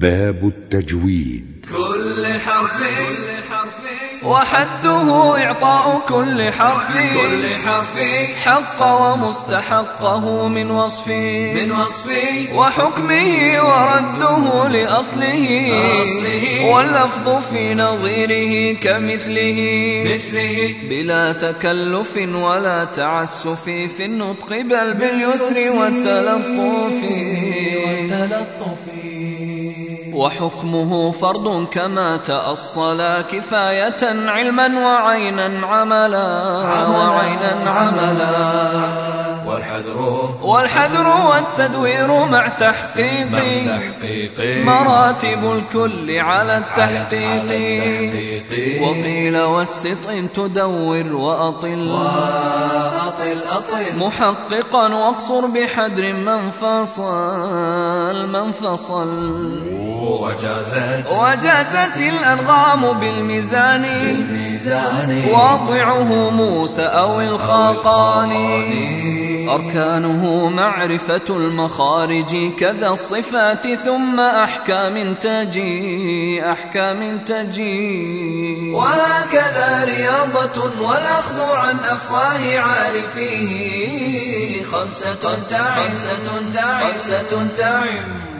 باب التجويد. كل حرف وحده إعطاء كل حرف كل حرف حق ومستحقه من وصف من وصف وحكمه ورده لأصله واللفظ في نظيره كمثله مثله بلا تكلف ولا تعسف في النطق بل باليسر والتلطف. والتلطف وحكمه فرض كما تأصلا كفاية علما وعينا عملا وعينا عملا. والحذر والحذر والتدوير مع تحقيق مراتب الكل على التحقيق. وقيل والسط تدور وأطل. أطل محققا واقصر بحدر من فصل من فصل. وجازت وجازت الأنغام بالميزان. بالميزان. واضعه موسى أو الخاقاني أركانه معرفة المخارج كذا الصفات ثم أحكام تجي أحكام تجي. وهكذا والأخذ عن أفواه عارفيه. خمسة تعم خمسة تعم. خمسة تعم.